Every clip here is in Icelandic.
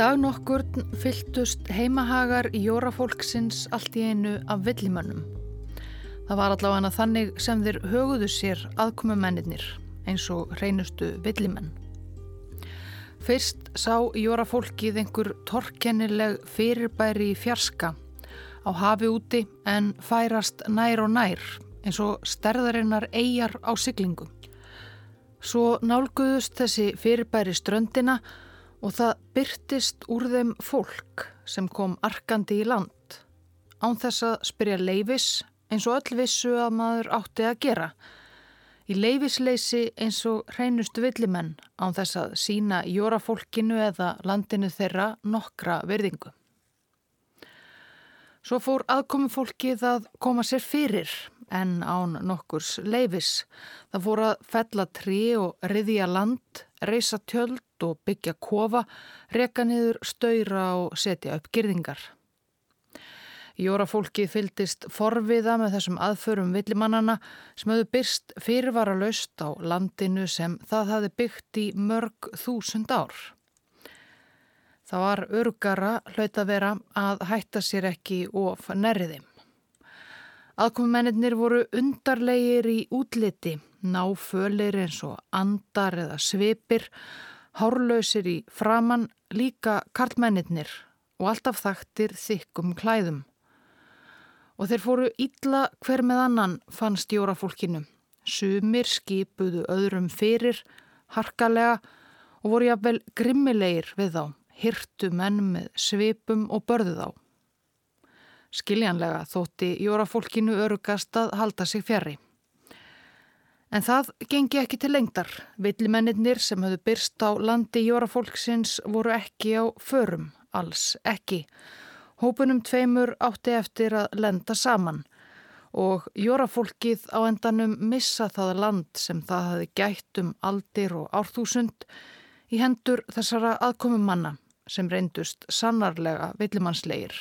dag nokkur fyltust heimahagar jórafólksins allt í einu af villimönnum. Það var allavega þannig sem þeir höguðu sér aðkomumennir eins og reynustu villimenn. Fyrst sá jórafólkið einhver torkennileg fyrirbæri í fjarska á hafi úti en færast nær og nær eins og sterðarinnar eigjar á syklingum. Svo nálguðust þessi fyrirbæri ströndina og og það byrtist úr þeim fólk sem kom arkandi í land án þess að spyrja leifis eins og öll vissu að maður átti að gera í leifisleysi eins og hreinustu villimenn án þess að sína jórafólkinu eða landinu þeirra nokkra verðingu. Svo fór aðkomi fólkið að koma sér fyrir en án nokkurs leifis. Það fór að fella trí og riðja land, reysa tjöld og byggja kofa, reka niður, stöyra og setja upp girðingar. Jórafólki fyldist forviða með þessum aðförum villimannana sem höfðu byrst fyrirvara löst á landinu sem það hafi byggt í mörg þúsund ár. Það var örgara hlaut að vera að hætta sér ekki of nærriði. Aðkomumennir voru undarlegir í útliti, náfölir eins og andar eða svipir hárlausir í framann líka karlmennir og alltaf þaktir þykkum klæðum. Og þeir fóru ítla hver með annan fannst jórafólkinu. Sumir skipuðu öðrum fyrir, harkalega og voru jáfnvel grimmilegir við þá, hirtu menn með svipum og börðu þá. Skiljanlega þótti jórafólkinu örugast að halda sig fjari. En það gengi ekki til lengdar. Villimennir sem höfðu byrst á landi jórafólksins voru ekki á förum, alls ekki. Hópunum tveimur átti eftir að lenda saman og jórafólkið á endanum missa það land sem það hafi gætt um aldir og árþúsund í hendur þessara aðkomum manna sem reyndust sannarlega villimannslegir.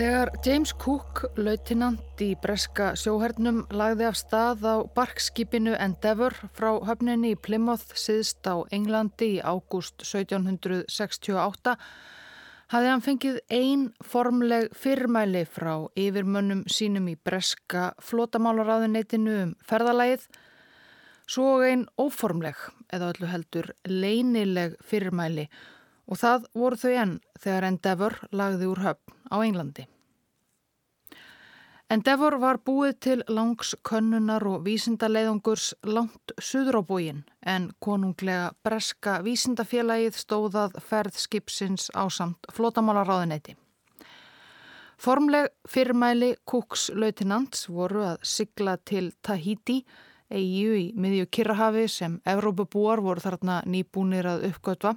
Þegar James Cook, lautinant í breska sjóhernum, lagði af stað á barkskipinu Endeavour frá höfninni í Plymouth síðst á Englandi í ágúst 1768, hafði hann fengið ein formleg fyrrmæli frá yfirmönnum sínum í breska flotamálaráðuneytinu um ferðalægið, svo ein óformleg eða öllu heldur leinileg fyrrmæli og það voru þau enn þegar Endeavour lagði úr höfn á Englandi. Endeavour var búið til langs könnunar og vísindaleiðungurs langt suður á búin en konunglega breska vísindafélagið stóðað ferðskipsins á samt flotamálaráðuneyti. Formleg fyrrmæli Cooks lautinants voru að sigla til Tahiti, eigu í miðju Kirrahafi sem Evrópabúar voru þarna nýbúnir að uppgötva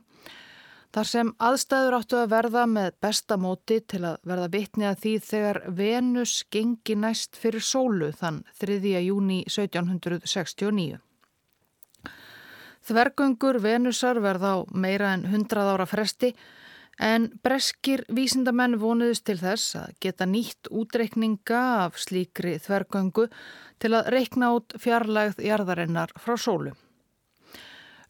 Þar sem aðstæður áttu að verða með besta móti til að verða vitni að því þegar Venus gengi næst fyrir sólu þann 3. júni 1769. Þvergöngur Venusar verða á meira en 100 ára fresti en breskir vísindamenn vonuðist til þess að geta nýtt útreikninga af slíkri þvergöngu til að reikna út fjarlægð jarðarinnar frá sólu.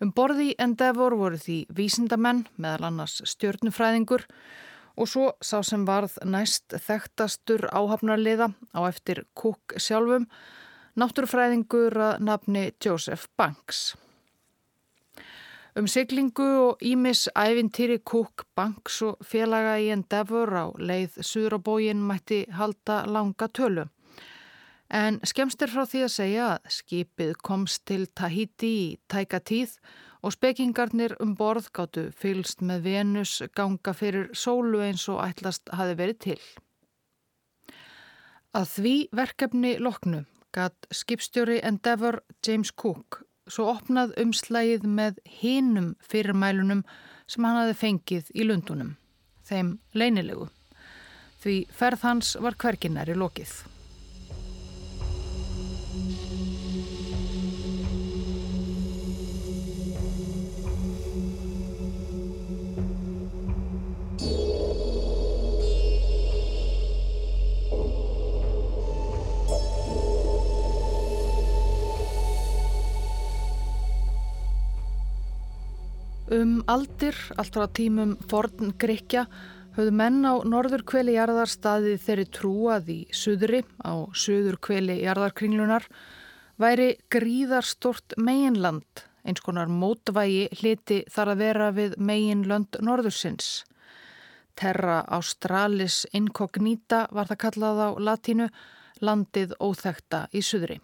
Um borði Endeavor voru því vísindamenn, meðal annars stjórnufræðingur og svo sá sem varð næst þekktastur áhafnarliða á eftir Cook sjálfum, náttúrufræðingur að nafni Joseph Banks. Um siglingu og Ímis ævintýri Cook, Banks og félaga í Endeavor á leið Suðrabógin mætti halda langa tölu. En skemst er frá því að segja að skipið komst til Tahiti í tæka tíð og spekingarnir um borð gáttu fylst með Venus ganga fyrir sólu eins og ætlast hafi verið til. Að því verkefni loknu gatt skipstjóri Endeavour James Cook svo opnað umslægið með hinum fyrirmælunum sem hann hafi fengið í lundunum, þeim leinilegu. Því ferð hans var hverginnar í lokið. Um aldir, allt frá tímum forn Grekja, höfðu menn á norður kveli jarðar staðið þeirri trúað í suðri á suður kveli jarðarkringlunar væri gríðarstort meginland, eins konar mótvægi hliti þar að vera við meginlönd norðursins. Terra Australis incognita var það kallað á latínu, landið óþekta í suðri.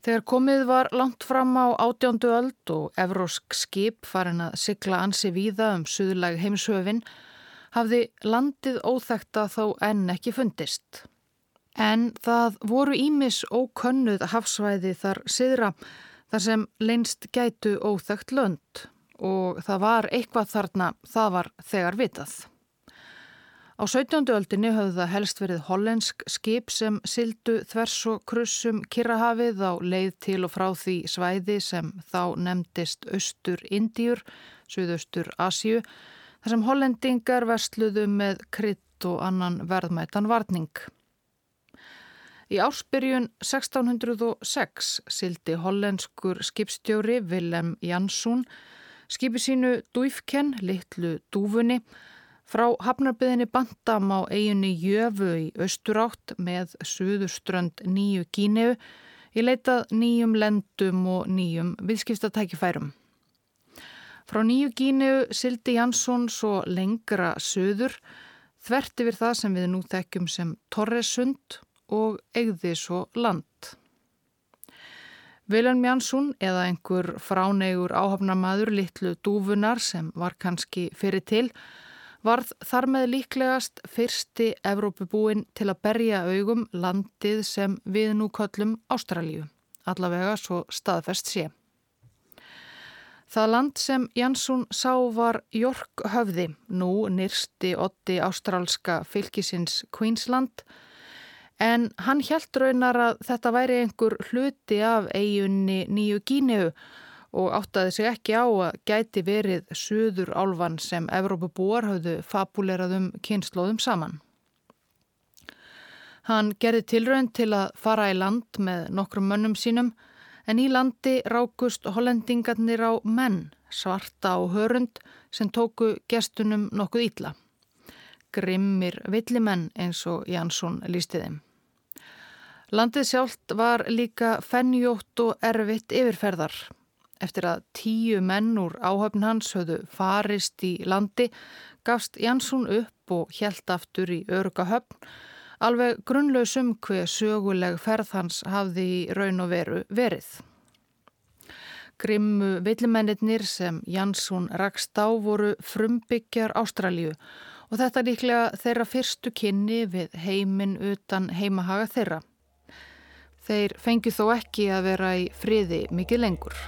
Þegar komið var langt fram á átjándu öld og evrósk skip farin að sigla ansi víða um suðlag heimsöfin, hafði landið óþekta þó enn ekki fundist. En það voru ímis ókönnuð hafsvæði þar siðra þar sem leinst gætu óþekt lönd og það var eitthvað þarna, það var þegar vitað. Á 17. öldinni höfðu það helst verið hollensk skip sem sildu þvers og krussum Kirrahafið á leið til og frá því svæði sem þá nefndist Östur Indíur, Suðaustur Asju, þar sem hollendingar versluðu með krydd og annan verðmætan varning. Í ársbyrjun 1606 sildi hollenskur skipstjóri Willem Jansson skipi sínu Dúifken, litlu dúfunni, Frá hafnarbyðinni Bandam á eiginni Jöfu í austurátt með suðurströnd nýju Gíneu í leitað nýjum lendum og nýjum viðskiptatækifærum. Frá nýju Gíneu sildi Jansson svo lengra söður, þvert yfir það sem við nú þekkjum sem Torresund og eigði svo land. Vilhelm Jansson eða einhver fránegur áhafnamaður litlu dúfunar sem var kannski fyrir til, varð þar með líklegast fyrsti Evrópubúin til að berja augum landið sem við nú köllum Ástralíu, allavega svo staðfest sé. Það land sem Jansson sá var York höfði, nú nýrsti otti ástrálska fylgisins Queensland, en hann hjælt raunar að þetta væri einhver hluti af eigunni Nýju Gíneu og áttaði sig ekki á að gæti verið söður álvan sem Evrópabúar hafðu fabulerað um kynnslóðum saman. Hann gerði tilraun til að fara í land með nokkrum mönnum sínum en í landi rákust hollendingarnir á menn, svarta og hörund sem tóku gestunum nokkuð ítla. Grimmir villimenn eins og Jansson lísti þeim. Landið sjálft var líka fennjótt og erfitt yfirferðar. Eftir að tíu menn úr áhöfn hans höfðu farist í landi gafst Jansson upp og hjælt aftur í öruga höfn alveg grunnlausum hver söguleg ferð hans hafði í raun og veru verið. Grimmu villimennir sem Jansson rakst á voru frumbyggjar Ástralju og þetta líklega þeirra fyrstu kynni við heiminn utan heimahaga þeirra. Þeir fengi þó ekki að vera í friði mikið lengur.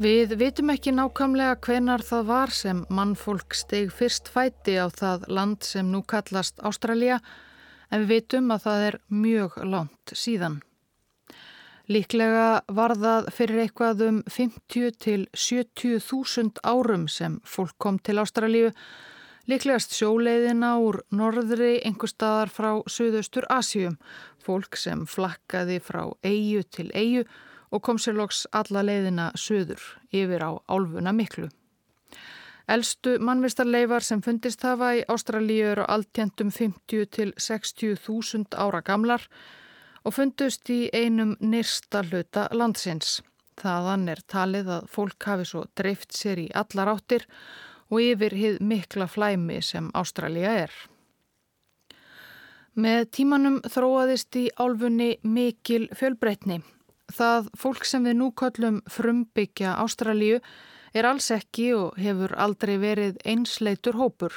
Við vitum ekki nákvæmlega hvenar það var sem mannfólk steg fyrst fæti á það land sem nú kallast Ástralja en við vitum að það er mjög langt síðan. Líklega var það fyrir eitthvað um 50 til 70 þúsund árum sem fólk kom til Ástralíu, líklegast sjóleiðina úr norðri einhver staðar frá Suðaustur Asjum, fólk sem flakkaði frá eigu til eigu og kom sér loks alla leiðina söður yfir á álfuna miklu. Elstu mannvistarleifar sem fundist hafa í Ástralíu eru alltjendum 50 til 60 þúsund ára gamlar og fundust í einum nýrsta hluta landsins. Þaðan er talið að fólk hafi svo dreift sér í allar áttir og yfir hið mikla flæmi sem Ástralja er. Með tímanum þróaðist í álfunni mikil fjölbreytni. Það fólk sem við nú köllum frumbyggja Ástralju er alls ekki og hefur aldrei verið einsleitur hópur.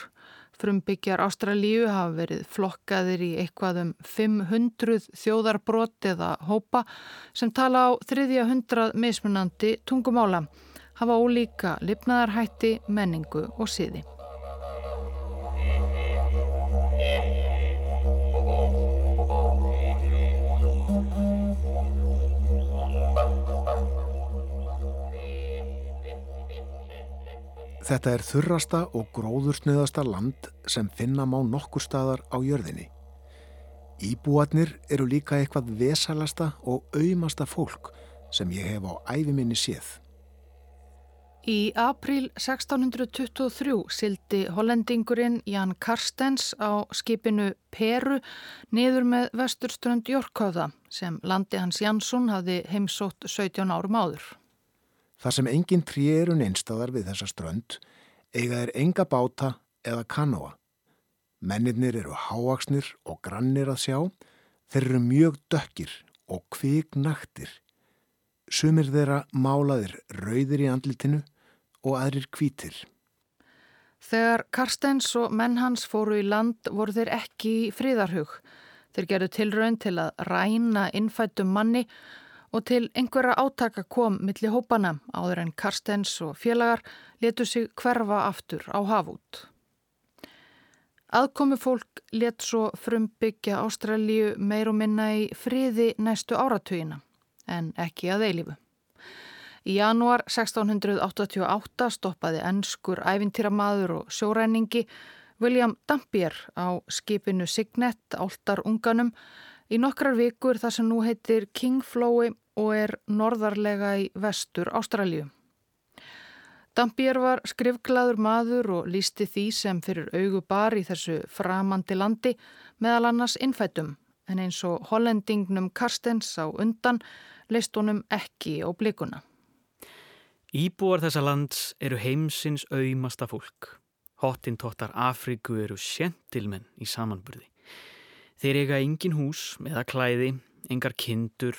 Frumbyggjar Ástralíu hafa verið flokkaðir í eitthvað um 500 þjóðarbrot eða hópa sem tala á þriðja hundrað mismunandi tungumála, hafa ólíka lifnaðarhætti, menningu og síði. Þetta er þurrasta og gróðursnöðasta land sem finna má nokkur staðar á jörðinni. Íbúatnir eru líka eitthvað vesalasta og auðmasta fólk sem ég hef á æfiminni séð. Í april 1623 sildi hollendingurinn Jan Karstens á skipinu Peru niður með vesturströnd Jórkáða sem landi hans Jansson hafði heimsótt 17 árum áður. Það sem engin trí eru neinstadar við þessa strönd eiga er enga báta eða kanóa. Mennirnir eru háaksnir og grannir að sjá, þeir eru mjög dökkir og kviknaktir. Sumir þeirra málaðir rauðir í andlitinu og aðrir kvítir. Þegar Karsteins og menn hans fóru í land voru þeir ekki í fríðarhug. Þeir gerðu tilraun til að ræna innfættum manni og til einhverja átaka kom milli hópana áður en Karsteins og félagar letu sig hverfa aftur á hafút. Aðkomi fólk let svo frumbyggja Ástralju meir og minna í friði næstu áratugina en ekki að eilifu. Í janúar 1688 stoppaði ennskur æfintýramaður og sjóræningi William Dampier á skipinu Signet áltar unganum í nokkrar vikur þar sem nú heitir Kingflói og er norðarlega í vestur Ástralju. Dampier var skrifglaður maður og lísti því sem fyrir augu bar í þessu framandi landi meðal annars innfættum en eins og hollendingnum Karstens á undan leist honum ekki á blikuna. Íbúar þessa lands eru heimsins auðmasta fólk. Hottintóttar Afríku eru sjentilmenn í samanburði. Þeir eiga engin hús eða klæði, engar kindur,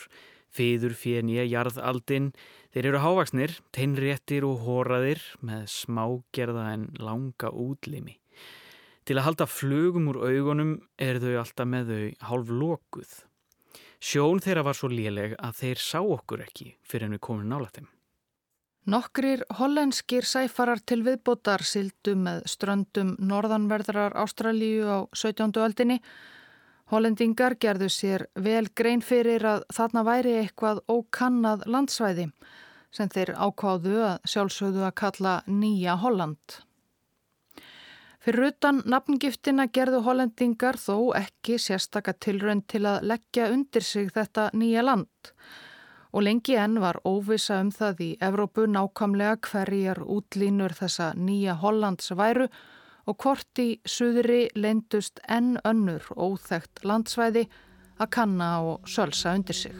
fiður fyrir nýja jarðaldin. Þeir eru hávaksnir, teinréttir og hóraðir með smágerða en langa útlimi. Til að halda flugum úr augunum er þau alltaf með þau hálf lokuð. Sjón þeirra var svo léleg að þeir sá okkur ekki fyrir en við komum nála þeim. Nokkrir hollenskir sæfarar til viðbótar sildu með ströndum norðanverðrar Ástralíu á 17. öldinni. Hollendingar gerðu sér vel grein fyrir að þarna væri eitthvað ókannað landsvæði sem þeir ákváðu að sjálfsögðu að kalla Nýja Holland. Fyrir utan nafngiftina gerðu hollendingar þó ekki sérstakka tilrönd til að leggja undir sig þetta nýja land og lengi enn var óvisa um það í Evrópu nákamlega hverjar útlínur þessa nýja Hollands væru og hvort í suðri leindust enn önnur óþægt landsvæði að kanna og sölsa undir sig.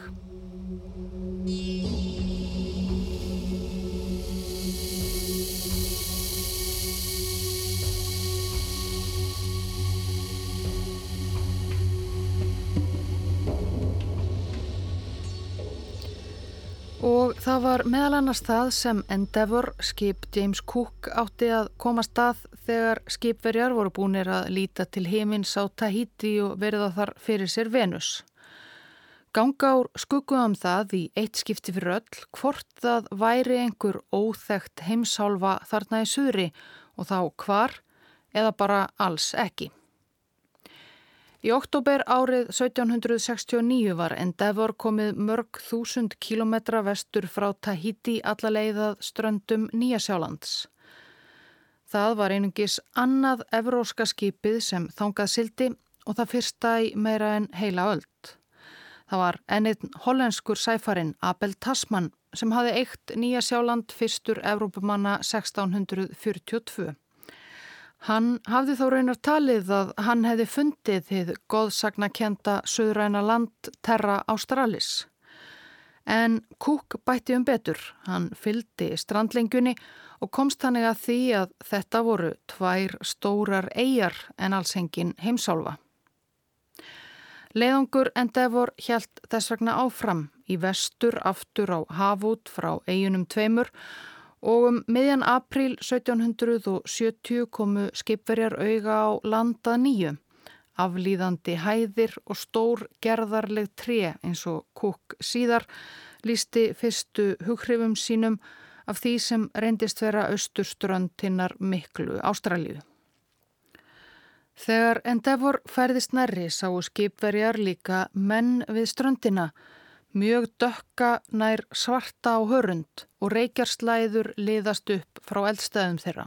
Og það var meðal annars það sem Endeavour, skip James Cook, átti að komast að þegar skipverjar voru búinir að líta til heimins á Tahiti og verða þar fyrir sér Venus. Ganga úr skugguðum það í eitt skipti fyrir öll hvort það væri einhver óþægt heimsálfa þarna í suðri og þá hvar eða bara alls ekki. Í oktober árið 1769 var Endeavour komið mörg þúsund kílometra vestur frá Tahiti allaleiðað ströndum Nýjasjálands. Það var einungis annað evróska skipið sem þangað sildi og það fyrsta í meira en heila öld. Það var ennið hollenskur sæfarin Abel Tasman sem hafi eitt Nýjasjáland fyrstur Evrópumanna 1642. Hann hafði þó raunar talið að hann hefði fundið þið goðsagnakenda söðræna land Terra Australis. En Cook bætti um betur, hann fyldi strandlengjunni og komst þannig að því að þetta voru tvær stórar eigjar en alls hengin heimsálfa. Leðungur Endeavor hjælt þess vegna áfram í vestur aftur á hafút frá eigunum tveimur og um miðjan april 1770 komu skipverjar auga á landa nýju, aflýðandi hæðir og stór gerðarleg tre eins og Cook síðar lísti fyrstu hughrifum sínum af því sem reyndist vera austurströndinnar miklu Ástralju. Þegar Endeavor færðist nærri sáu skipverjar líka menn við ströndina mjög dökka nær svarta á hörund og reykjarslæður liðast upp frá eldstæðum þeirra.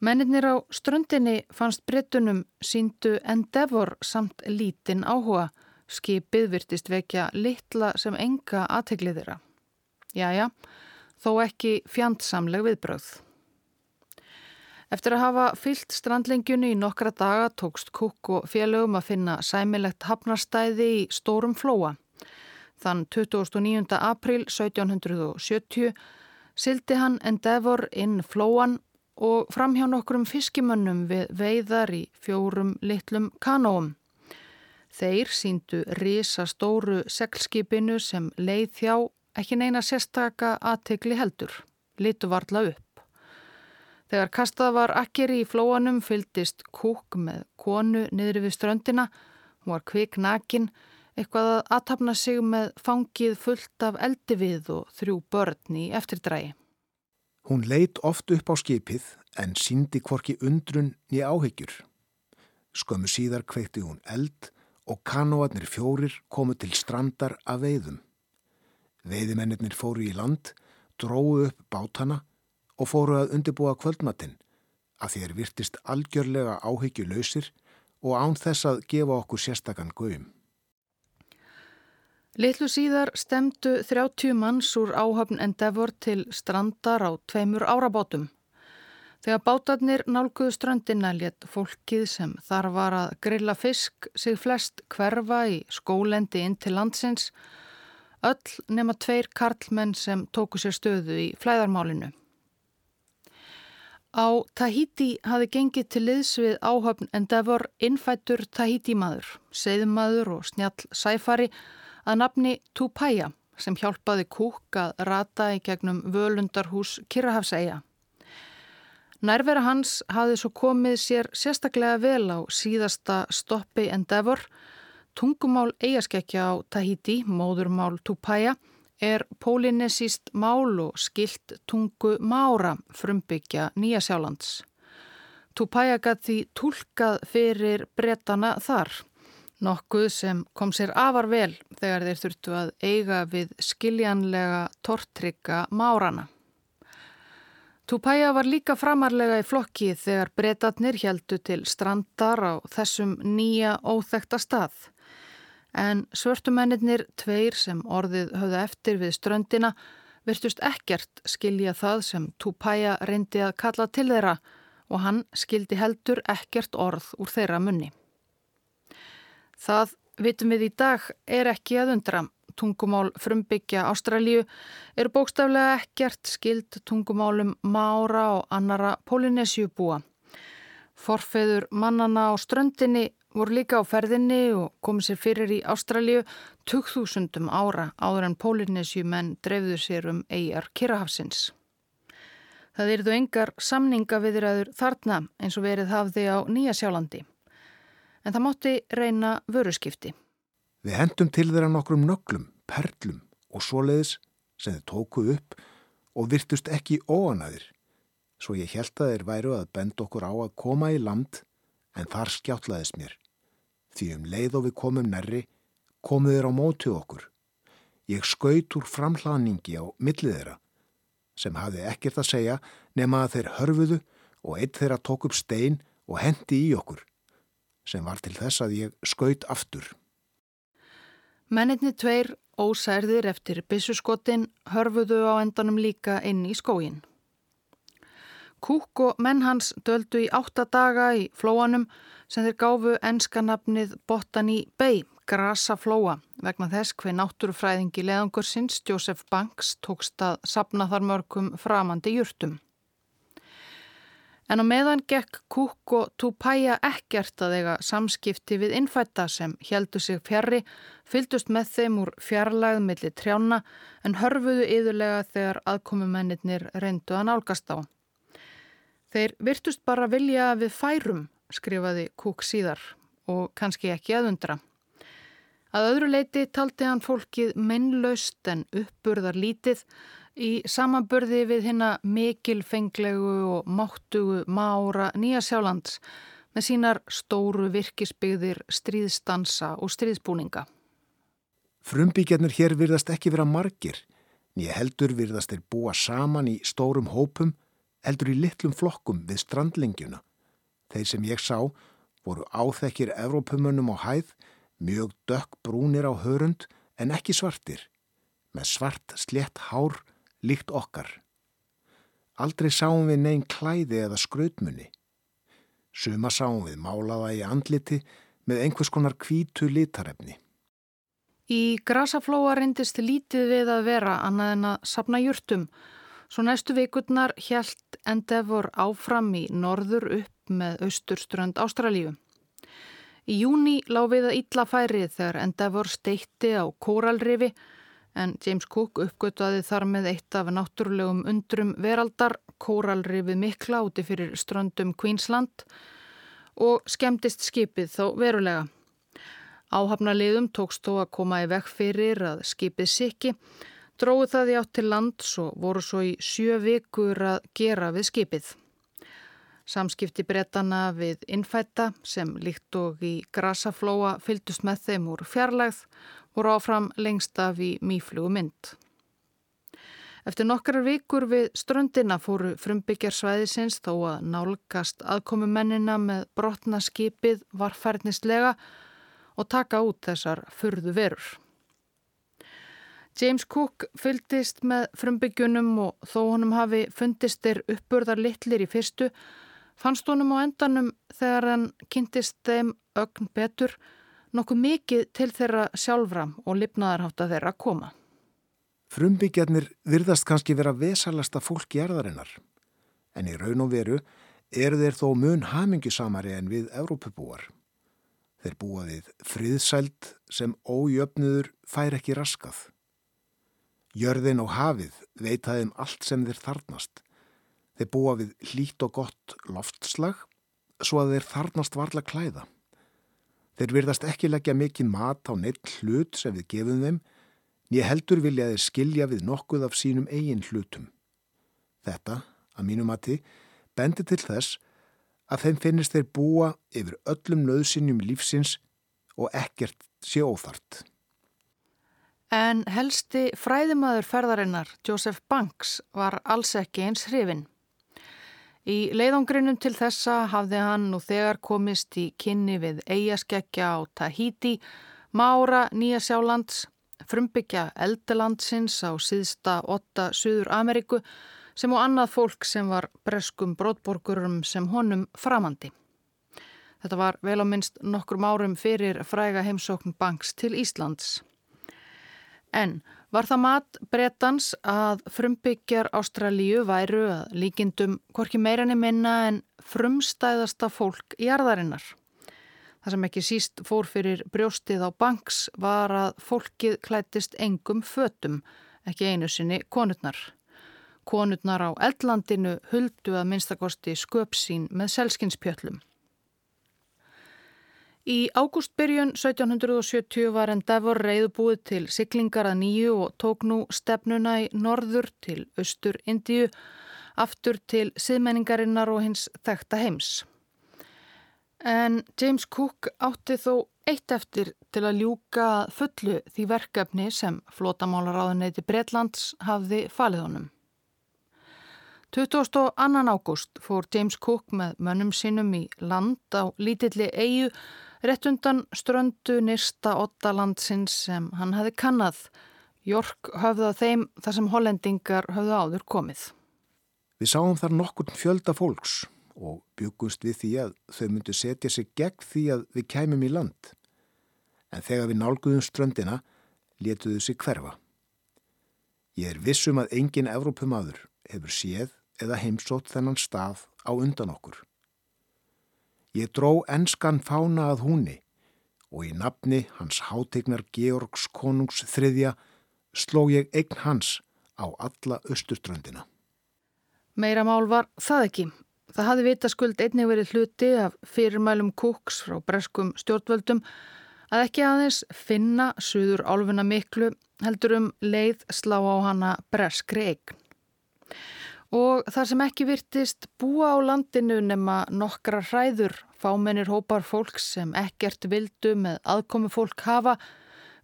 Mennirnir á ströndinni fannst brettunum síndu Endeavor samt lítinn áhuga. Skipið virtist vekja litla sem enga aðteglið þeirra. Jæja, þó ekki fjandsamleg viðbröð. Eftir að hafa fyllt strandlengjunni í nokkra daga tókst Kukk og félögum að finna sæmilegt hafnarstæði í Stórum Flóa. Þann 29. april 1770 sildi hann Endeavor inn Flóan og fram hjá nokkrum fiskimönnum við veiðar í fjórum litlum kanóum. Þeir síndu risa stóru seglskipinu sem leið þjá ekki neina sérstaka aðtegli heldur, litu varla upp. Þegar kastað var akkeri í flóanum fyldist kúk með konu niður við ströndina, hún var kvik nakin, eitthvað að aðtapna sig með fangið fullt af eldi við og þrjú börn í eftirdrægi. Hún leit oft upp á skipið en síndi kvorki undrun nýja áhyggjur. Skömmu síðar kveikti hún eld og kanóarnir fjórir komu til strandar af veiðum. Veiðimennir fóru í land, dróðu upp bátana og fóru að undirbúa kvöldmatinn að þér virtist algjörlega áhyggjulausir og án þess að gefa okkur sérstakann gauðum. Littlu síðar stemdu 30 manns úr áhafn Endeavor til strandar á tveimur árabátum. Þegar bátarnir nálguðu strandina létt fólkið sem þar var að grilla fisk sig flest hverfa í skólendi inn til landsins, öll nema tveir karlmenn sem tóku sér stöðu í flæðarmálinu. Á Tahiti hafi gengið til liðs við áhöfn Endeavor innfættur Tahiti maður, seiðmaður og snjall sæfari að nafni Tupaya sem hjálpaði kúk að rata í gegnum völundarhús Kirrahafsæja. Nærvera hans hafi svo komið sér sérstaklega vel á síðasta stoppi Endeavor, tungumál eigaskekkja á Tahiti, móðurmál Tupaya, er pólinesíst mál og skilt tungu mára frumbyggja Nýjasjálands. Tupaya gæti tólkað fyrir bretana þar, nokkuð sem kom sér afar vel þegar þeir þurftu að eiga við skiljanlega tortrygga márana. Tupaya var líka framarlega í flokki þegar bretatnir heldu til strandar á þessum nýja óþekta stað en svörtumennir tveir sem orðið höfðu eftir við ströndina virtust ekkert skilja það sem Tupaya reyndi að kalla til þeirra og hann skildi heldur ekkert orð úr þeirra munni. Það, vitum við í dag, er ekki að undra. Tungumál frumbyggja Ástralíu eru bókstaflega ekkert skild tungumálum mára og annara Polynésiubúa. Forfeður mannana á ströndinni voru líka á ferðinni og komið sér fyrir í Ástralju 2000 ára áður en Pólinesjumenn dreifðu sér um eigjar Kirrahafsins. Það eruðu engar samningaviðræður þarna eins og verið hafði á Nýja sjálandi. En það mótti reyna vöruskipti. Við hendum til þeirra nokkrum nöglum, perlum og svoleiðis sem þið tókuð upp og virtust ekki óanæðir. Svo ég held að þeir væru að benda okkur á að koma í land en þar skjáttlaðist mér. Því um leið og við komum nærri, komuð þeir á mótið okkur. Ég skaut úr framhlaningi á millið þeirra, sem hafði ekkert að segja nema að þeir hörfuðu og eitt þeirra tók upp stein og hendi í okkur, sem var til þess að ég skaut aftur. Mennitni tveir ósærðir eftir byssuskotin hörfuðu á endanum líka inn í skóginn. Kúk og menn hans döldu í átta daga í flóanum sem þeir gáfu enskanapnið Botany Bay, grasa flóa, vegna þess hver náttúrufræðingi leðangursins Joseph Banks tókst að sapna þar mörgum framandi júrtum. En á meðan gekk Kúk og Tupaya ekkert að eiga samskipti við innfætta sem heldu sig fjarrri, fyldust með þeim úr fjarlæð millir trjána en hörfuðu yðurlega þegar aðkomumennir reyndu að nálgast á. Þeir virtust bara vilja við færum, skrifaði Kúk síðar og kannski ekki aðundra. Að öðru leiti taldi hann fólkið mennlaust en uppburðar lítið í samanburði við hinna mikilfenglegu og máttugu mára Nýja Sjálands með sínar stóru virkisbyggðir stríðstansa og stríðsbúninga. Frumbyggjarnir hér virðast ekki vera margir, nýja heldur virðast þeir búa saman í stórum hópum, heldur í litlum flokkum við strandlingjuna. Þeir sem ég sá voru áþekkir Evrópumönnum á hæð, mjög dökk brúnir á hörund en ekki svartir, með svart slett hár líkt okkar. Aldrei sáum við neyn klæði eða skrautmunni. Suma sáum við málaða í andliti með einhvers konar kvítu litarefni. Í grasaflóa reyndist lítið við að vera annað en að sapna júrtum. Svo næstu vikurnar hjælt Endeavor áfram í norður upp með austurströnd Ástralíu. Í júni lág við að ítla færið þegar Endeavor steitti á kóralrifi en James Cook uppgötuði þar með eitt af náttúrulegum undrum veraldar, kóralrifið mikla úti fyrir ströndum Queensland og skemmtist skipið þó verulega. Áhafnaliðum tókst þó að koma í vekk fyrir að skipið sikki, dróðu það í átt til lands og voru svo í sjö vikur að gera við skipið. Samskipti brettana við innfætta sem líkt og í grasaflóa fyldust með þeim úr fjarlægð voru áfram lengst af í mýflugu mynd. Eftir nokkrar vikur við ströndina fóru frumbyggjarsvæðisins þó að nálgast aðkomumennina með brotna skipið varfærnislega og taka út þessar furðu verur. James Cook fylgdist með frumbyggjunum og þó honum hafi fundist þeir uppburðar litlir í fyrstu, fannst honum á endanum þegar hann kynntist þeim ögn betur nokkuð mikið til þeirra sjálfra og lifnaðarhátt að þeirra koma. Frumbyggjarnir virðast kannski vera vesalasta fólk í erðarinnar, en í raun og veru eru þeir þó mun hamingisamari en við Evrópubúar. Þeir búa við friðsælt sem ójöfnuður fær ekki raskað. Jörðin og hafið veitaðum allt sem þeir þarnast. Þeir búa við hlít og gott loftslag svo að þeir þarnast varla klæða. Þeir virðast ekki leggja mikið mat á neitt hlut sem við gefum þeim, nýja heldur vilja þeir skilja við nokkuð af sínum eigin hlutum. Þetta, að mínum mati, bendi til þess að þeim finnist þeir búa yfir öllum nöðsynjum lífsins og ekkert sé óþart. En helsti fræðimaður ferðarinnar, Joseph Banks, var alls ekki eins hrifin. Í leiðangrinum til þessa hafði hann nú þegar komist í kynni við eigaskeggja á Tahiti, Mára, Nýja Sjálands, frumbyggja Eldelandsins á síðsta 8 Suður Ameríku sem og annað fólk sem var breskum brótborgurum sem honum framandi. Þetta var vel á minnst nokkrum árum fyrir fræga heimsókn banks til Íslands. En var það mat bretans að frumbyggjar Ástralíu væru að líkindum hvorki meirinni minna en frumstæðasta fólk í arðarinnar. Það sem ekki síst fór fyrir brjóstið á banks var að fólkið klættist engum fötum, ekki einu sinni konurnar. Konurnar á eldlandinu huldu að minnstakosti sköpsín með selskynspjöllum. Í ágústbyrjun 1770 var Endeavor reyðbúið til siglingar að nýju og tók nú stefnuna í norður til austur Indíu, aftur til siðmenningarinnar og hins þekta heims. En James Cook átti þó eitt eftir til að ljúka fullu því verkefni sem flótamálaráðuneyti Breitlands hafði falið honum. 22. ágúst fór James Cook með mönnum sínum í land á lítilli eigu rétt undan ströndu nýrsta ottalandsins sem hann hafi kannad. Jork höfða þeim þar sem hollendingar höfðu áður komið. Við sáum þar nokkur fjölda fólks og byggust við því að þau myndu setja sig gegn því að við kæmum í land. En þegar við nálguðum ströndina letuðu sig hverfa. Ég er vissum að engin Evrópumadur hefur séð eða heimsótt þennan stað á undan okkur. Ég dró enskan fána að húnni og í nafni hans hátegnar Georgs konungs þriðja sló ég eign hans á alla östuströndina. Meira mál var það ekki. Það hafði vitaskuld einnig verið hluti af fyrirmælum kúks frá breskum stjórnvöldum að ekki aðeins finna suður álfuna miklu heldur um leið slá á hana breskri eign. Og þar sem ekki virtist búa á landinu nema nokkra hræður, fámennir hópar fólks sem ekkert vildu með aðkomi fólk hafa,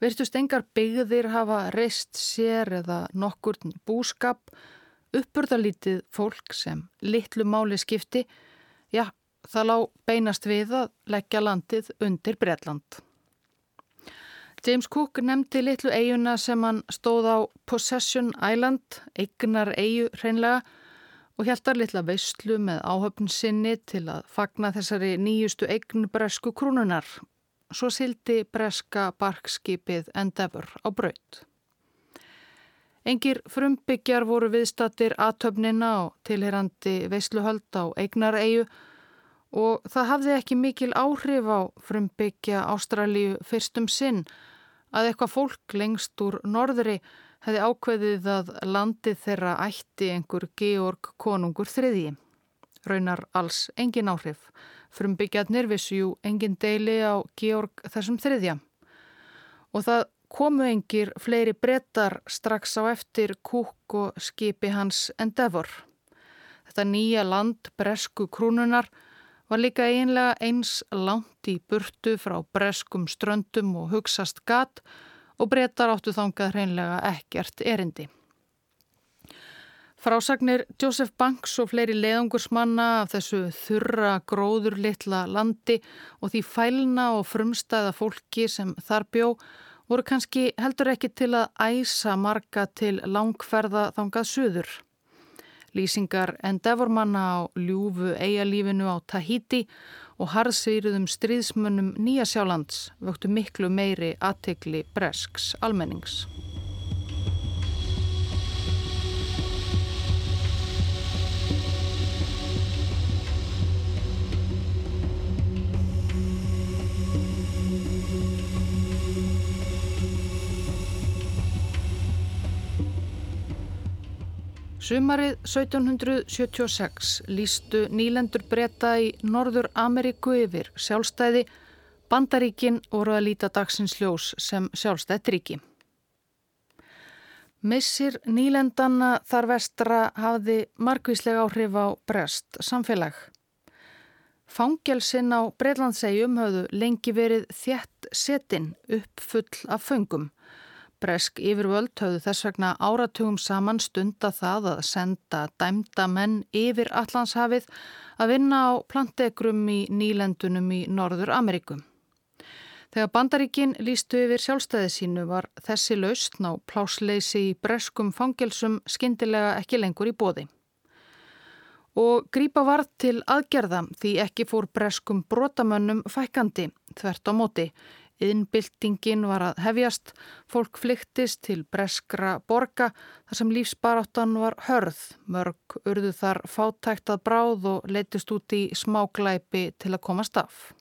Virtust engar byggðir hafa reist sér eða nokkur búskap, uppurðalítið fólk sem litlu máli skipti, já, það lág beinast við að leggja landið undir Breitland. James Cook nefndi litlu eiguna sem hann stóð á Possession Island, eignar eigu hreinlega, og hjæltar litla veistlu með áhöfn sinni til að fagna þessari nýjustu eign bresku krúnunar svo sildi breska barkskipið Endeavour á braut. Engir frumbyggjar voru viðstattir aðtöfnina og tilherandi veisluhöld á eignareigu og það hafði ekki mikil áhrif á frumbyggja Ástralíu fyrstum sinn að eitthvað fólk lengst úr norðri hefði ákveðið að landið þeirra ætti einhver Georg konungur þriðji. Raunar alls engin áhrif. Frumbyggjarnir vissu jú engin deili á Georg þessum þriðja. Og það komu engir fleiri brettar strax á eftir kúk og skipi hans Endeavor. Þetta nýja land bresku krúnunar var líka einlega eins langt í burtu frá breskum ströndum og hugsast gat og brettar áttu þangað hreinlega ekkert erindi. Frásagnir Joseph Banks og fleiri leiðangursmanna af þessu þurra gróður litla landi og því fælna og frumstæða fólki sem þar bjó voru kannski heldur ekki til að æsa marga til langferða þangað suður. Lýsingar endevormanna á ljúfu eigalífinu á Tahiti og harðsýruðum stríðsmunum Nýjasjálands vöktu miklu meiri aðtegli bresks almennings. Sumarið 1776 lístu nýlendur breyta í Norður Ameríku yfir sjálfstæði, bandaríkin voru að líta dagsins ljós sem sjálfstætt ríki. Missir nýlendanna þar vestra hafði margvíslega áhrif á brest samfélag. Fangelsin á Breitlandsegjum hafðu lengi verið þjætt setin upp full af föngum. Bresk yfirvöld höfðu þess vegna áratugum saman stunda það að senda dæmda menn yfir Allandshafið að vinna á plantegrum í nýlendunum í Norður Ameríkum. Þegar bandaríkin lístu yfir sjálfstæði sínu var þessi laust ná plásleysi í breskum fangelsum skindilega ekki lengur í bóði. Og grípa varð til aðgerða því ekki fór breskum brotamönnum fækandi þvert á móti Innbyltingin var að hefjast, fólk flyktist til breskra borga þar sem lífsbaráttan var hörð, mörg urðu þar fátæktað bráð og leytist út í smáglæpi til að komast af.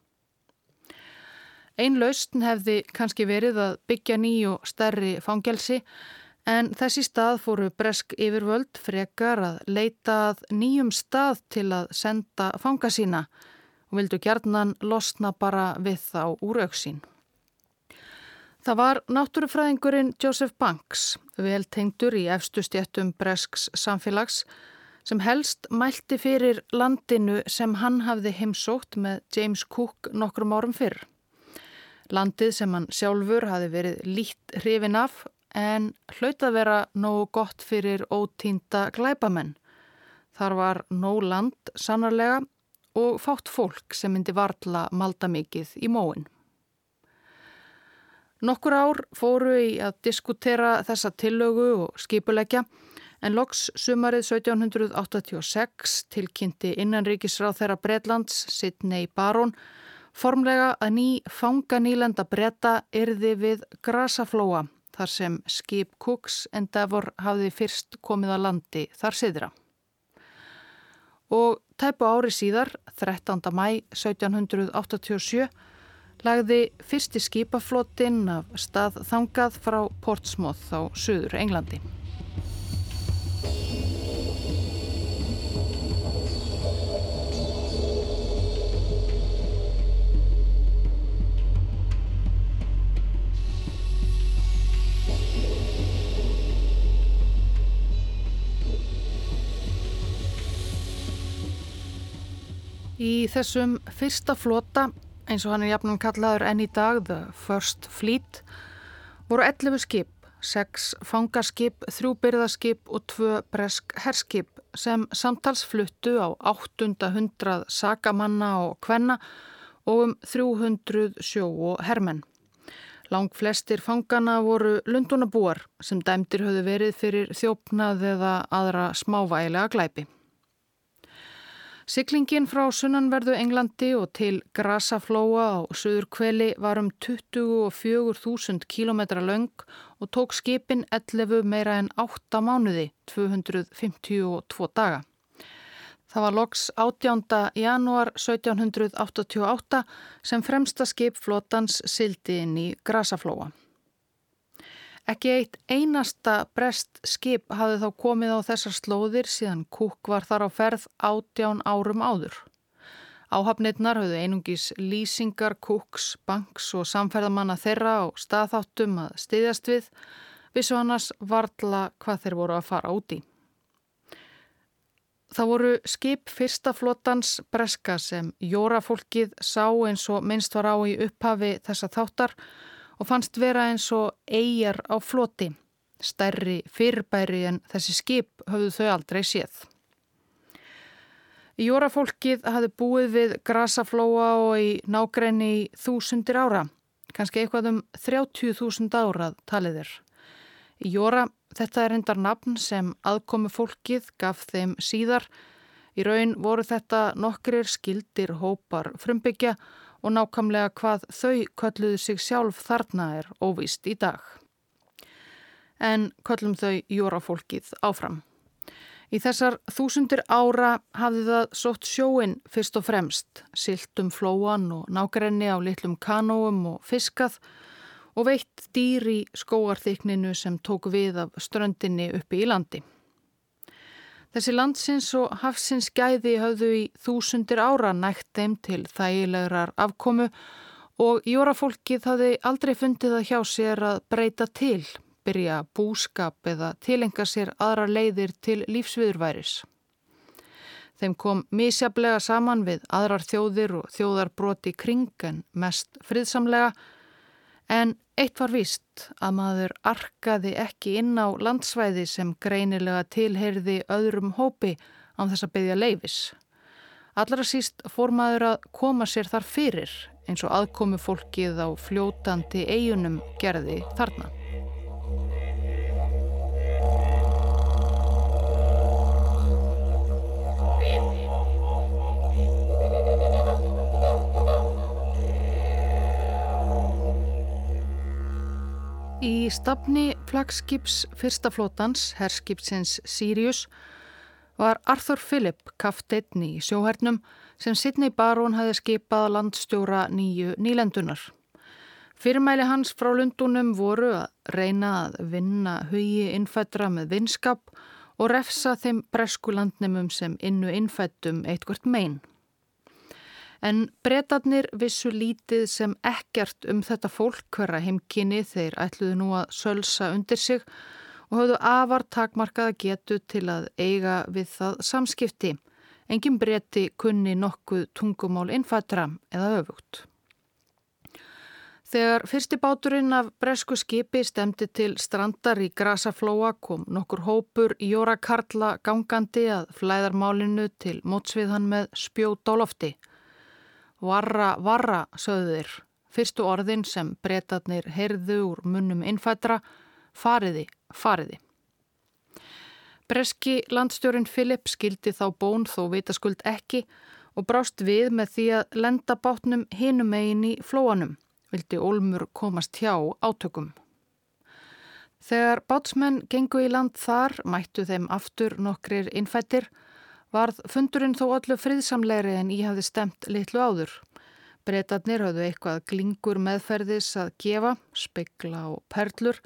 Einn lausn hefði kannski verið að byggja nýju stærri fangelsi en þessi stað fóru bresk yfirvöld frekar að leita að nýjum stað til að senda fanga sína og vildu gerðnan losna bara við þá úr auksín. Það var náttúrufræðingurinn Joseph Banks, vel tengdur í efstu stjættum Bresks samfélags, sem helst mælti fyrir landinu sem hann hafði heimsótt með James Cook nokkrum árum fyrr. Landið sem hann sjálfur hafi verið lít hrifin af en hlaut að vera nógu gott fyrir ótínda glæbamenn. Þar var nóg land sannarlega og fátt fólk sem myndi varla malda mikið í móin. Nokkur ár fóru í að diskutera þessa tillögu og skipuleggja en loks sumarið 1786 tilkynnti innanríkisráð þeirra Breitlands, Sidney Baron, formlega að ný fanganýlenda breyta yrði við Grasaflóa þar sem skip Cooks Endeavour hafði fyrst komið að landi þar siðra. Og tæpu ári síðar, 13. mæ 1787, lagði fyrsti skipaflotinn af stað þangað frá Portsmouth á söður Englandi. Í þessum fyrsta flota eins og hann er jafnum kallaður enn í dag, The First Fleet, voru 11 skip, 6 fangarskip, 3 byrðaskip og 2 bresk herskip sem samtalsfluttu á 800 sakamanna og kvenna og um 300 sjó og hermenn. Lang flestir fangana voru lundunabúar sem dæmdir höfðu verið fyrir þjófnað eða aðra smávægilega glæpi. Siklingin frá sunnanverðu Englandi og til Grasaflóa á söður kveli var um 24.000 km laung og tók skipin 11 meira en 8 mánuði, 252 daga. Það var loks 18. janúar 1788 sem fremsta skip flotans sildi inn í Grasaflóa. Ekki eitt einasta brest skip hafði þá komið á þessar slóðir síðan Kúk var þar á ferð átján árum áður. Áhafnirnar höfðu einungis lýsingar, Kúks, banks og samferðamanna þeirra og staðþáttum að styðjast við, vissu annars varðla hvað þeir voru að fara úti. Það voru skip fyrsta flotans breska sem jórafólkið sá eins og minnst var á í upphafi þessa þáttar og fannst vera eins og eigjar á floti. Stærri fyrirbæri en þessi skip höfðu þau aldrei séð. Jórafólkið hafði búið við grasaflóa og í nágræni í þúsundir ára, kannski eitthvað um 30.000 árað taliðir. Jóra Þetta er hendar nafn sem aðkomi fólkið gaf þeim síðar. Í raun voru þetta nokkrir skildir hópar frumbyggja og nákvæmlega hvað þau kölluðu sig sjálf þarna er óvist í dag. En köllum þau jórafólkið áfram. Í þessar þúsundir ára hafði það sótt sjóin fyrst og fremst, siltum flóan og nákrenni á litlum kanóum og fiskað og veitt dýr í skóarþykninu sem tók við af ströndinni uppi í landi. Þessi landsins og hafsins gæði höfðu í þúsundir ára nægt þeim til þægilegurar afkomu og jórafólkið hafði aldrei fundið að hjá sér að breyta til, byrja búskap eða tilenga sér aðra leiðir til lífsviðurværis. Þeim kom mísjablega saman við aðrar þjóðir og þjóðarbroti kring en mest friðsamlega En eitt var víst að maður arkaði ekki inn á landsvæði sem greinilega tilheyrði öðrum hópi án þess að byggja leifis. Allra síst fór maður að koma sér þar fyrir eins og aðkomi fólkið á fljótandi eigunum gerði þarna. Í stafni flagskips fyrsta flótans, herskipsins Sirius, var Arthur Philip kafteinn í sjóhernum sem Sidney Barón hafi skipað landstjóra nýju nýlendunar. Fyrirmæli hans frá Lundunum voru að reyna að vinna hugi innfættra með vinskap og refsa þeim breskulandnumum sem innu innfættum eitthvert meginn. En breytarnir vissu lítið sem ekkert um þetta fólk hverra heimkynni þeir ætluðu nú að sölsa undir sig og höfðu afar takmarkaða getu til að eiga við það samskipti. Engin breyti kunni nokkuð tungumál innfættra eða öfugt. Þegar fyrsti báturinn af bresku skipi stemdi til strandar í Grasaflóa kom nokkur hópur Jóra Karla gangandi að flæðarmálinu til mótsviðhan með spjót á lofti. Varra, varra, sögðu þeir. Fyrstu orðin sem breytatnir heyrðu úr munnum innfættra, fariði, fariði. Breski landstjórin Filip skildi þá bón þó vitaskuld ekki og brást við með því að lenda bátnum hinum eigin í flóanum, vildi Olmur komast hjá átökum. Þegar bátsmenn gengu í land þar mættu þeim aftur nokkrir innfættir Varð fundurinn þó allu friðsamlegri en ég hafði stemt litlu áður. Breytatnir hafðu eitthvað glingur meðferðis að gefa, spekla og perlur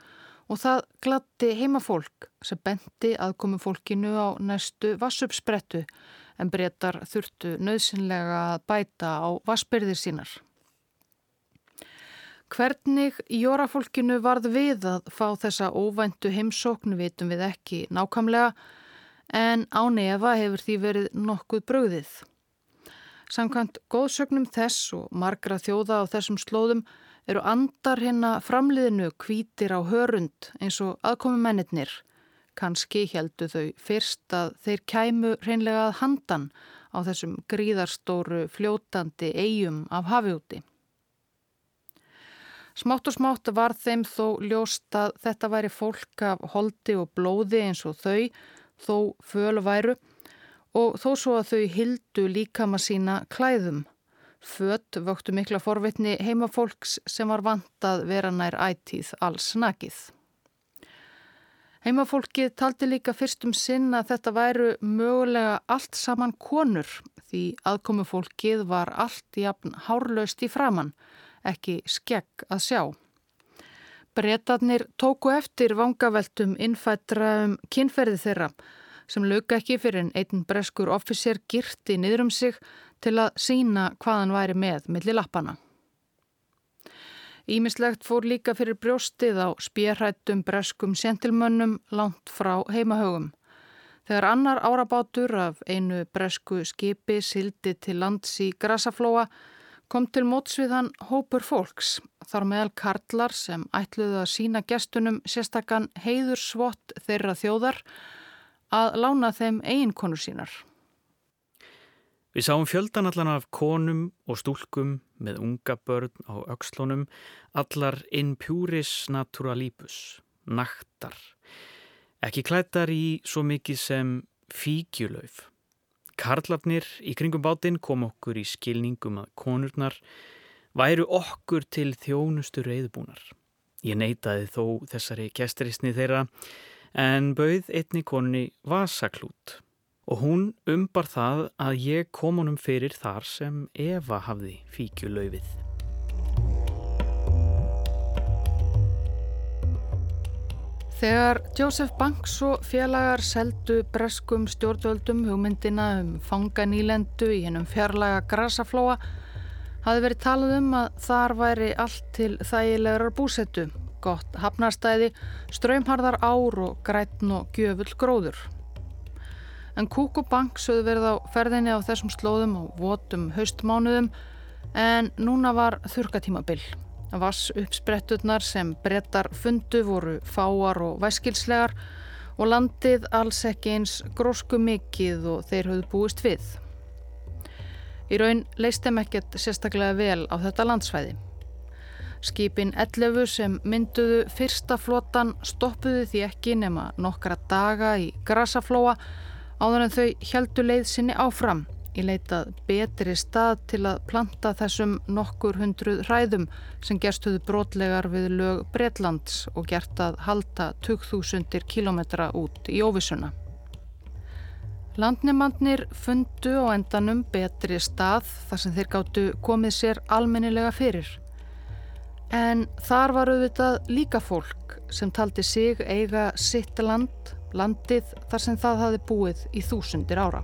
og það glatti heimafólk sem benti aðkomi fólkinu á næstu vassupsprettu en breytar þurftu nöðsynlega að bæta á vassbyrðir sínar. Hvernig jórafólkinu varð við að fá þessa óvæntu heimsóknu vitum við ekki nákamlega en á nefa hefur því verið nokkuð bröðið. Samkvæmt góðsögnum þess og margra þjóða á þessum slóðum eru andar hérna framliðinu kvítir á hörund eins og aðkomi mennitnir. Kanski heldu þau fyrst að þeir kæmu reynlega að handan á þessum gríðarstóru fljótandi eigum af hafiúti. Smátt og smátt var þeim þó ljóst að þetta væri fólk af holdi og blóði eins og þau, þó fölværu og þó svo að þau hildu líkama sína klæðum. Fött vöktu mikla forvitni heimafólks sem var vant að vera nær ætíð alls nakið. Heimafólkið taldi líka fyrstum sinn að þetta væru mögulega allt saman konur því aðkomufólkið var allt jafn hárlaust í framann, ekki skegg að sjá. Bretarnir tóku eftir vangaveltum innfættra um kynferði þeirra sem lauka ekki fyrir en einn breskur offisér girti niður um sig til að sína hvað hann væri með millir lappana. Ímislegt fór líka fyrir brjóstið á spjérhættum breskum sentilmönnum langt frá heimahögum. Þegar annar árabátur af einu bresku skipi sildi til lands í Grasaflóa kom til mótsviðan hópur fólks, þar meðal karlar sem ætluðu að sína gestunum sérstakann heiður svott þeirra þjóðar að lána þeim eiginkonur sínar. Við sáum fjöldan allan af konum og stúlkum með unga börn á aukslónum, allar in puris naturalibus, naktar. Ekki klættar í svo mikið sem fíkjulauf. Karlafnir í kringum bátinn kom okkur í skilningum að konurnar væru okkur til þjónustu reyðbúnar. Ég neytaði þó þessari gesterisni þeirra en bauð einni konni vasaklút og hún umbar það að ég kom honum fyrir þar sem Eva hafði fíkjulaufið. Þegar Joseph Banks og félagar seldu breskum stjórnvöldum hugmyndina um fanganýlendu í hennum fjarlaga grasaflóa hafði verið talað um að þar væri allt til þægilegar búsettu gott hafnarstæði, ströymharðar ár og grætn og gjöfull gróður. En Kúk og Bank sögðu verið á ferðinni á þessum slóðum og votum haustmánuðum en núna var þurkatímabill. Vass uppspretturnar sem brettar fundu voru fáar og væskilslegar og landið alls ekki eins grósku mikið og þeir höfðu búist við. Í raun leist þeim ekkert sérstaklega vel á þetta landsfæði. Skipin 11 sem mynduðu fyrsta flotan stoppuðu því ekki nema nokkra daga í Grasaflóa áður en þau heldu leið sinni áfram í leitað betri stað til að planta þessum nokkur hundruð hræðum sem gerstuðu brotlegar við lög Breitlands og gert að halda 2000 kilometra út í óvisuna. Landnimannir fundu á endanum betri stað þar sem þeir gáttu komið sér almennilega fyrir. En þar var auðvitað líka fólk sem taldi sig eiga sitt land, landið þar sem það hafi búið í þúsundir ára.